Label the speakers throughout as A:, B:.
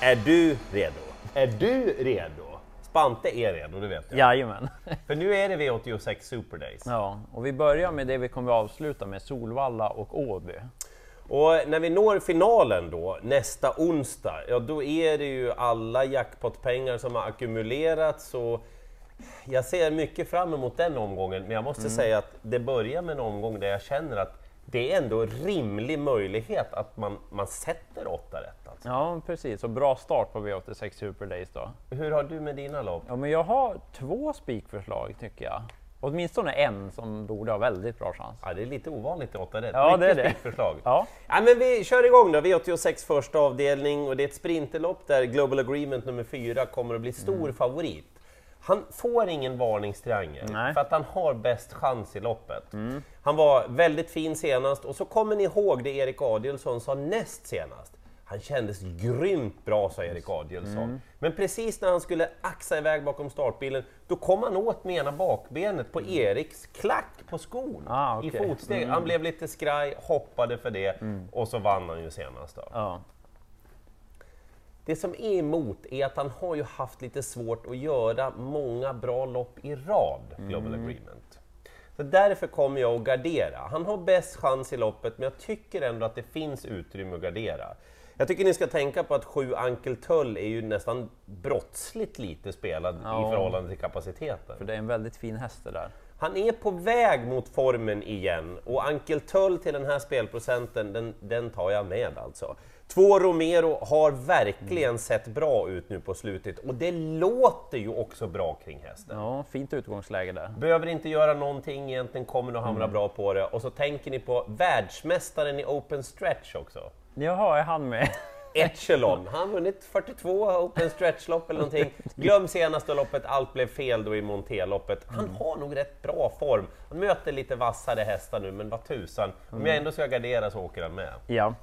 A: Är du redo? Är du redo? Spante är redo, det vet jag.
B: Jajamän.
A: För nu är det V86 Super Days.
B: Ja, och vi börjar med det vi kommer att avsluta med, Solvalla och Åby.
A: Och när vi når finalen då, nästa onsdag, ja då är det ju alla jackpotpengar som har ackumulerats och jag ser mycket fram emot den omgången, men jag måste säga att det börjar med en omgång där jag känner att det är ändå rimlig möjlighet att man, man sätter åtta rätt. Alltså.
B: Ja, precis. Och bra start på V86 Super Days då.
A: Hur har du med dina lopp?
B: Ja, men jag har två spikförslag tycker jag. Åtminstone en som borde ha väldigt bra chans.
A: Ja, det är lite ovanligt i åtta rätt.
B: Ja,
A: Mycket
B: det är det.
A: spikförslag.
B: Ja.
A: Ja, men vi kör igång då, V86 första avdelning och det är ett sprinterlopp där Global Agreement nummer fyra kommer att bli stor favorit. Han får ingen varningstriangel
B: Nej.
A: för att han har bäst chans i loppet. Han var väldigt fin senast och så kommer ni ihåg det Erik Adielsson sa näst senast. Han kändes grymt bra, sa Erik Adielsson. Men precis när han skulle axa iväg bakom startbilen, då kom han åt med ena bakbenet på Eriks klack på skon
B: Ah,
A: i
B: okej.
A: fotsteg. Han blev lite skraj, hoppade för det och så vann han ju senast. Då.
B: Ja.
A: Det som är emot är att han har ju haft lite svårt att göra många bra lopp i rad, Global Agreement. Så därför kommer jag att gardera. Han har bäst chans i loppet, men jag tycker ändå att det finns utrymme att gardera. Jag tycker ni ska tänka på att sju Ankel Tull är ju nästan brottsligt lite spelad i
B: Ja.
A: förhållande till kapaciteten.
B: För det är en väldigt fin häst det där.
A: Han är på väg mot formen igen och Ankel Tull till den här spelprocenten, den, den tar jag med alltså. Två Romero har verkligen sett bra ut nu på slutet och det låter ju också bra kring hästen.
B: Ja, fint utgångsläge där.
A: Behöver inte göra någonting egentligen, kommer nog hamna bra på det. Och så tänker ni på världsmästaren i open stretch också.
B: Jaha, är han med?
A: Echelon, han har vunnit 42 open stretch-lopp eller någonting. Glöm senaste loppet, allt blev fel då i Monté-loppet. Han har nog rätt bra form. Han möter lite vassare hästar nu, men vad tusan. Om jag ändå ska gardera så åker han med.
B: Ja.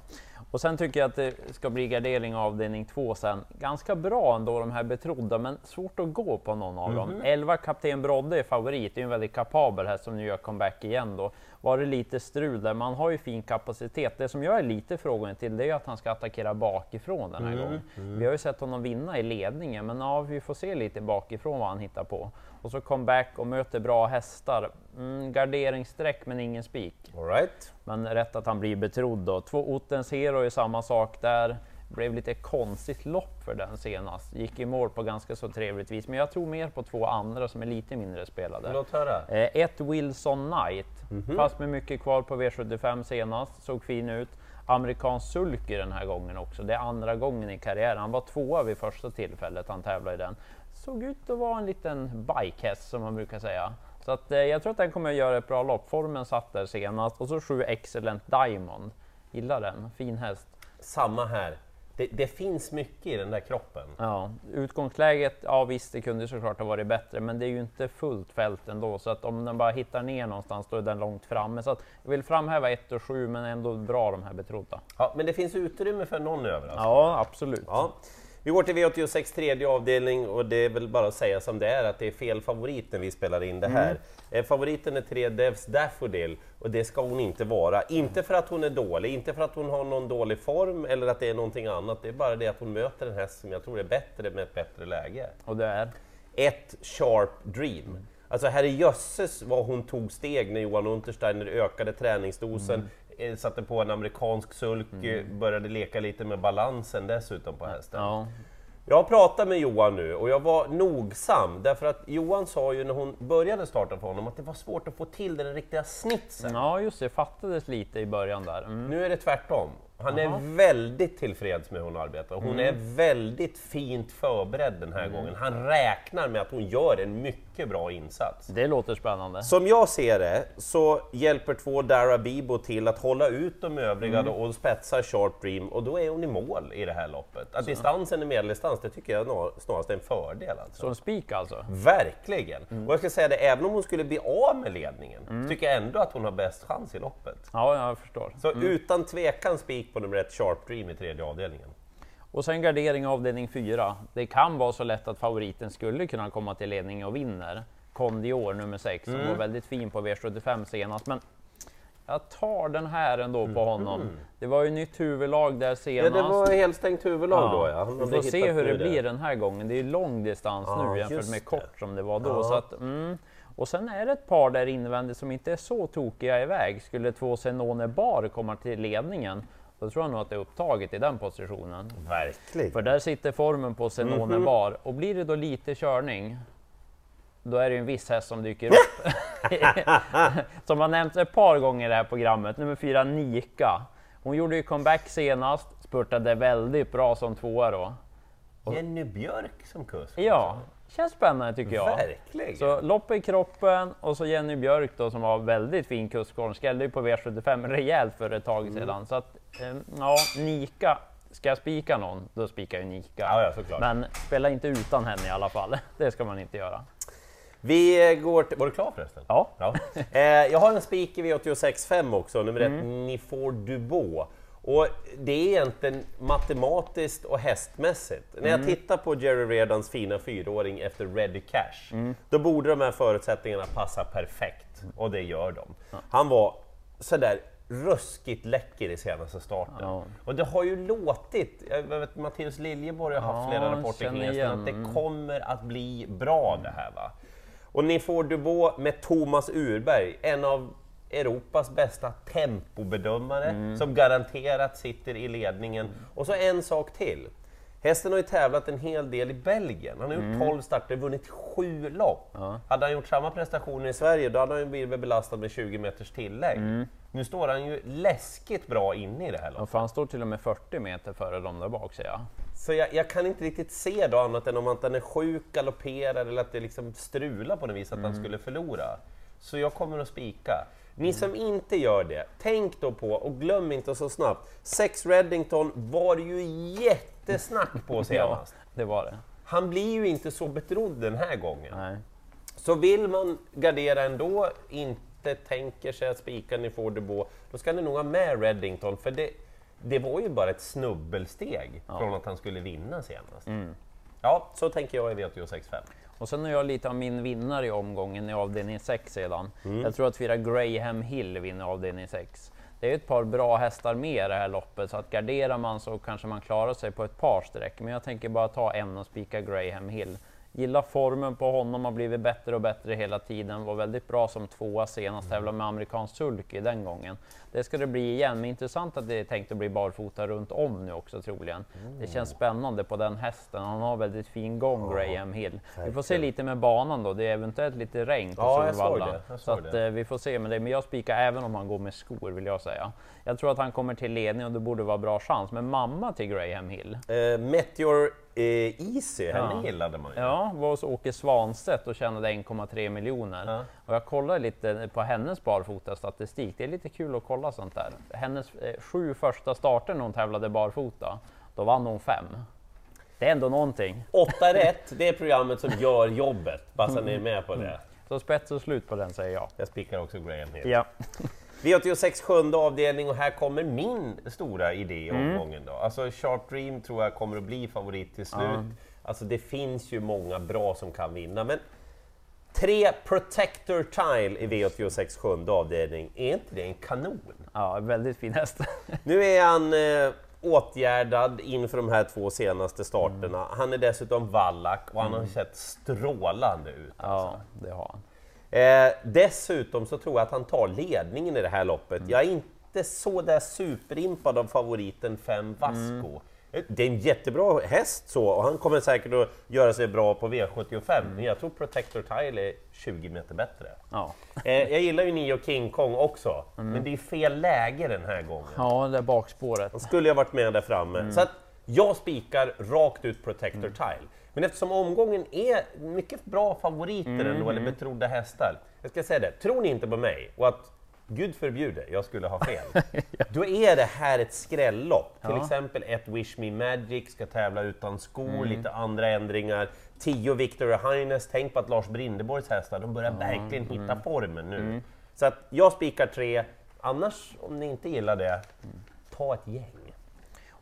B: Och sen tycker jag att det ska bli gardering av avdelning 2 sen. Ganska bra ändå de här betrodda, men svårt att gå på någon av dem. 11 Kapten Brodde är favorit, det är en väldigt kapabel häst som nu gör comeback igen då. Var det lite strul där, man har ju fin kapacitet. Det som jag är lite frågan till det är att han ska attackera bakifrån den här gången. Vi har ju sett honom vinna i ledningen, men ja, vi får se lite bakifrån vad han hittar på. Och så comeback och möter bra hästar. Mm, garderingssträck men ingen spik.
A: Right.
B: Men rätt att han blir betrodd då. Två Ottens Hero är samma sak där. Blev lite konstigt lopp för den senast. Gick i mål på ganska så trevligt vis. Men jag tror mer på två andra som är lite mindre spelade.
A: Låt höra.
B: Eh, ett Wilson Knight, fast med mycket kvar på V75 senast, såg fin ut. Amerikansk sulky den här gången också. Det är andra gången i karriären. Han var tvåa vid första tillfället han tävlade i den. Såg ut att vara en liten bikehäst som man brukar säga. Så att, eh, jag tror att den kommer att göra ett bra lopp. Formen satt där senast. Och så sju Excellent Diamond. Gillar den, fin häst.
A: Samma här. Det, det finns mycket i den där kroppen.
B: Ja, utgångsläget, ja visst det kunde såklart ha varit bättre, men det är ju inte fullt fält ändå, så att om den bara hittar ner någonstans då är den långt framme. Så att jag vill framhäva 1 och 7, men ändå bra de här betrodda.
A: Ja, men det finns utrymme för någon överraskning.
B: Ja, absolut.
A: Ja. Vi går till V86 tredje avdelning och det är väl bara att säga som det är att det är fel favorit när vi spelar in det här. Eh, Favoriten är tre Devs Daffodil och det ska hon inte vara. Inte för att hon är dålig, inte för att hon har någon dålig form eller att det är någonting annat. Det är bara det att hon möter en häst som jag tror är bättre med ett bättre läge.
B: Och det är?
A: Ett Sharp Dream. Alltså herrejösses vad hon tog steg när Johan Untersteiner ökade träningsdosen, eh, satte på en amerikansk sulk, eh, började leka lite med balansen dessutom på hästen.
B: Ja,
A: Jag har pratat med Johan nu och jag var nogsam därför att Johan sa ju när hon började starta för honom att det var svårt att få till den riktiga snitsen.
B: ja just det, fattades lite i början där. Mm.
A: Nu är det tvärtom. Han
B: Jaha.
A: är väldigt tillfreds med hur hon arbetar. Hon är väldigt fint förberedd den här gången. Han räknar med att hon gör en mycket bra insats.
B: Det låter spännande.
A: Som jag ser det så hjälper två Dara Bibo till att hålla ut de övriga då och spetsa Sharp Dream och då är hon i mål i det här loppet. Att distansen är medeldistans, det tycker jag snarast är en fördel. Alltså.
B: Så en spik alltså?
A: Verkligen! Och jag ska säga det, även om hon skulle bli av med ledningen, så tycker jag ändå att hon har bäst chans i loppet.
B: Ja, jag förstår.
A: Så utan tvekan spik på nummer ett, Sharp Dream i tredje avdelningen.
B: Och sen gardering avdelning 4. Det kan vara så lätt att favoriten skulle kunna komma till ledning och vinner. Kondior nummer 6 som var väldigt fin på V75 senast. Men Jag tar den här ändå på honom. Det var ju nytt huvudlag där
A: Ja,
B: senast.
A: det var helstängt huvudlag då ja.
B: Vi får
A: det
B: se hur
A: nu
B: det blir den här gången. Det är ju lång distans
A: Ja,
B: nu jämfört med
A: det.
B: kort som det var då.
A: Ja.
B: Så att, mm. Och sen är det ett par där invändigt som inte är så tokiga iväg. Skulle två Zenone Bar komma till ledningen, då tror jag nog att det är upptaget i den positionen.
A: Verkligen.
B: För där sitter formen på Zenone
A: Mhm.
B: Bar. Och blir det då lite körning, då är det en viss häst som dyker upp. som har nämnts ett par gånger i det här programmet, nummer fyra Nika. Hon gjorde ju comeback senast, spurtade väldigt bra som tvåa då.
A: Jenny Björk som kusk.
B: Ja, känns spännande tycker jag.
A: Verkligen.
B: Så lopp i kroppen och så Jenny Björk då som var väldigt fin kusk. Hon skrällde ju på V75 rejält för ett tag
A: Mm.
B: sedan. Så att, ja, Nika. Ska jag spika någon, då spikar jag Nika.
A: Ja, ja, såklart.
B: Men spela inte utan henne i alla fall. Det ska man inte göra.
A: Vi går till... Var du klar förresten?
B: Ja.
A: Ja. Eh, jag har en spik i V86.5 också, nummer ett,
B: Mm.
A: Nifor Dubois. Och det är egentligen matematiskt och hästmässigt. När
B: Mm.
A: jag tittar på Jerry Redans fina fyraåring efter Ready Cash,
B: Mm.
A: då borde de här förutsättningarna passa perfekt. Och det gör de. Han var sådär ruskigt läcker i senaste starten.
B: Ja.
A: Och det har ju låtit, jag vet, Matteus Liljeborg har haft
B: Ja,
A: flera rapporter kring hästen, att det kommer att bli bra det här. Va? Och ni får Dubois med Thomas Urberg, en av Europas bästa tempobedömare
B: Mm.
A: som garanterat sitter i ledningen. Och så en sak till. Hästen har ju tävlat en hel del i Belgien. Han har gjort 12 starter, vunnit sju lopp.
B: Mm. Ja.
A: Hade han gjort samma prestationer i Sverige, då hade han ju blivit belastad med 20 meters tillägg.
B: Mm.
A: Nu står han ju läskigt bra inne i det här loppet.
B: Och för han står till och med 40 meter före de där bak ser jag.
A: Så jag, jag kan inte riktigt se då annat än om att den är sjuk, galopperar eller att det liksom strular på något vis att han skulle förlora. Så jag kommer att spika. Ni som inte gör det, tänk då på, och glöm inte så snabbt, Sex Reddington var ju jättesnack på
B: Ja,
A: senast.
B: det var det.
A: Han blir ju inte så betrodd den här gången.
B: Nej.
A: Så vill man gardera ändå, inte tänker sig att spika ni får på, då ska ni nog ha med Reddington, för det, det var ju bara ett snubbelsteg från att han skulle vinna senast. Ja, så tänker jag i V86.5.
B: Och sen är jag lite av min vinnare i omgången i avdelning 6 sedan.
A: Mm.
B: Jag tror att fyra Graham Hill vinner avdelning 6. Det är ett par bra hästar med i det här loppet, så att garderar man så kanske man klarar sig på ett par streck. Men jag tänker bara ta en och spika Graham Hill. Gillar formen på honom, har blivit bättre och bättre hela tiden. Var väldigt bra som tvåa senast, tävlade med amerikansk sulky den gången. Det ska det bli igen, men intressant att det är tänkt att bli barfota runt om nu också troligen. Det känns spännande på den hästen, han har väldigt fin gång Graham Hill. Vi får se lite med banan då, det är eventuellt lite regn på
A: Ja, jag
B: Solvalla.
A: det, jag
B: Så att, eh, vi får se med det, men jag spikar även om han går med skor vill jag säga. Jag tror att han kommer till ledning och det borde vara bra chans, men mamma till Graham Hill.
A: Eh, Meteor eh, Easy, henne
B: Ja.
A: gillade man ju.
B: Ja, var hos Åke Svanstedt och tjänade 1,3 miljoner.
A: Ja.
B: Och jag kollade lite på hennes barfota statistik. Det är lite kul att kolla sånt där. Hennes eh, sju första starter när hon tävlade barfota, då vann hon fem. Det är ändå någonting.
A: 8 rätt, det är programmet som gör jobbet, bara så ni är med på det.
B: Så spets och slut på den säger jag.
A: Jag spikar också Graham Hill.
B: Ja.
A: V86 sjunde avdelning och här kommer min stora idé i
B: Mm.
A: omgången. Då. Alltså Sharp Dream tror jag kommer att bli favorit till slut. Alltså det finns ju många bra som kan vinna, men tre Protector Tile i V86 sjunde avdelning, är inte det en kanon?
B: ja, väldigt fin häst.
A: Nu är han eh, åtgärdad inför de här två senaste starterna. Han är dessutom vallack och han har sett strålande ut.
B: ja, det har han.
A: Eh, dessutom så tror jag att han tar ledningen i det här loppet. Jag är inte så där superimpad av favoriten 5 Vasco. Eh, Det är en jättebra häst så, och han kommer säkert att göra sig bra på V75, men jag tror Protector Tile är 20 meter bättre.
B: Ja.
A: Eh, jag gillar ju Nio King Kong också, men det är fel läge den här gången.
B: ja, det är bakspåret.
A: Han skulle ha varit med där framme. Så att jag spikar rakt ut Protector Tile. Men eftersom omgången är mycket bra favoriter ändå, eller betrodda hästar. Jag ska säga det, tror ni inte på mig och att Gud förbjude, jag skulle ha fel. Då är det här ett skrällopp. Till
B: Ja.
A: exempel ett Wish Me Magic ska tävla utan skor, lite andra ändringar. 10 Victoria Highness, tänk på att Lars Brindeborgs hästar, de börjar verkligen hitta formen nu. Så att jag spikar tre, annars om ni inte gillar det, ta ett gäng.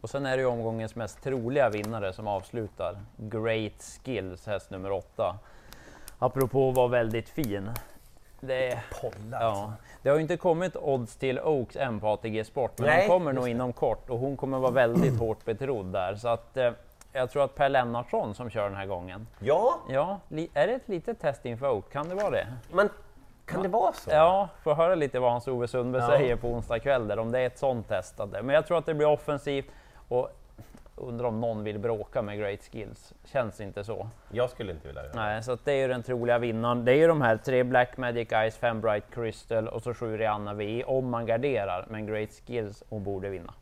B: Och sen är det ju omgångens mest troliga vinnare som avslutar. Great Skills, häst nummer åtta. Apropå att vara väldigt fin. Det, ja. det har ju inte kommit odds till Oaks än på ATG Sport, men
A: Nej,
B: de kommer nog inom kort och hon kommer vara väldigt hårt betrodd där. Så att, eh, jag tror att Per Lennartsson som kör den här gången.
A: Ja,
B: Ja, är det ett litet test inför Oak? Kan det vara det?
A: men kan det vara så?
B: Ja, får höra lite vad Hans-Ove Sundberg
A: Ja.
B: säger på onsdag kväll där, om det är ett sånt test. Men jag tror att det blir offensivt och undrar om någon vill bråka med Great Skills. Känns inte så.
A: Jag skulle inte vilja göra det.
B: Nej, så det är ju den troliga vinnaren. Det är ju de här tre Black Magic Ice, fem Bright Crystal och så sju Rihanna VI om man garderar. Men Great Skills, hon borde vinna.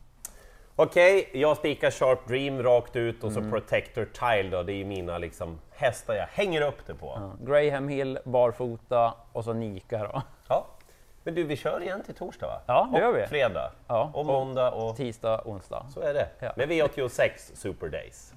A: Okej, jag spikar Sharp Dream rakt ut och
B: Mm.
A: så Protector Tile då, det är mina liksom hästar jag hänger upp det på.
B: Ja. Graham Hill, barfota och så Nika då.
A: Ja. Men du, vi kör igen till torsdag va?
B: Ja, det
A: och
B: gör vi.
A: fredag.
B: Ja,
A: Och måndag och...
B: Tisdag, onsdag.
A: Så är det.
B: Ja.
A: Med V86 Super Days.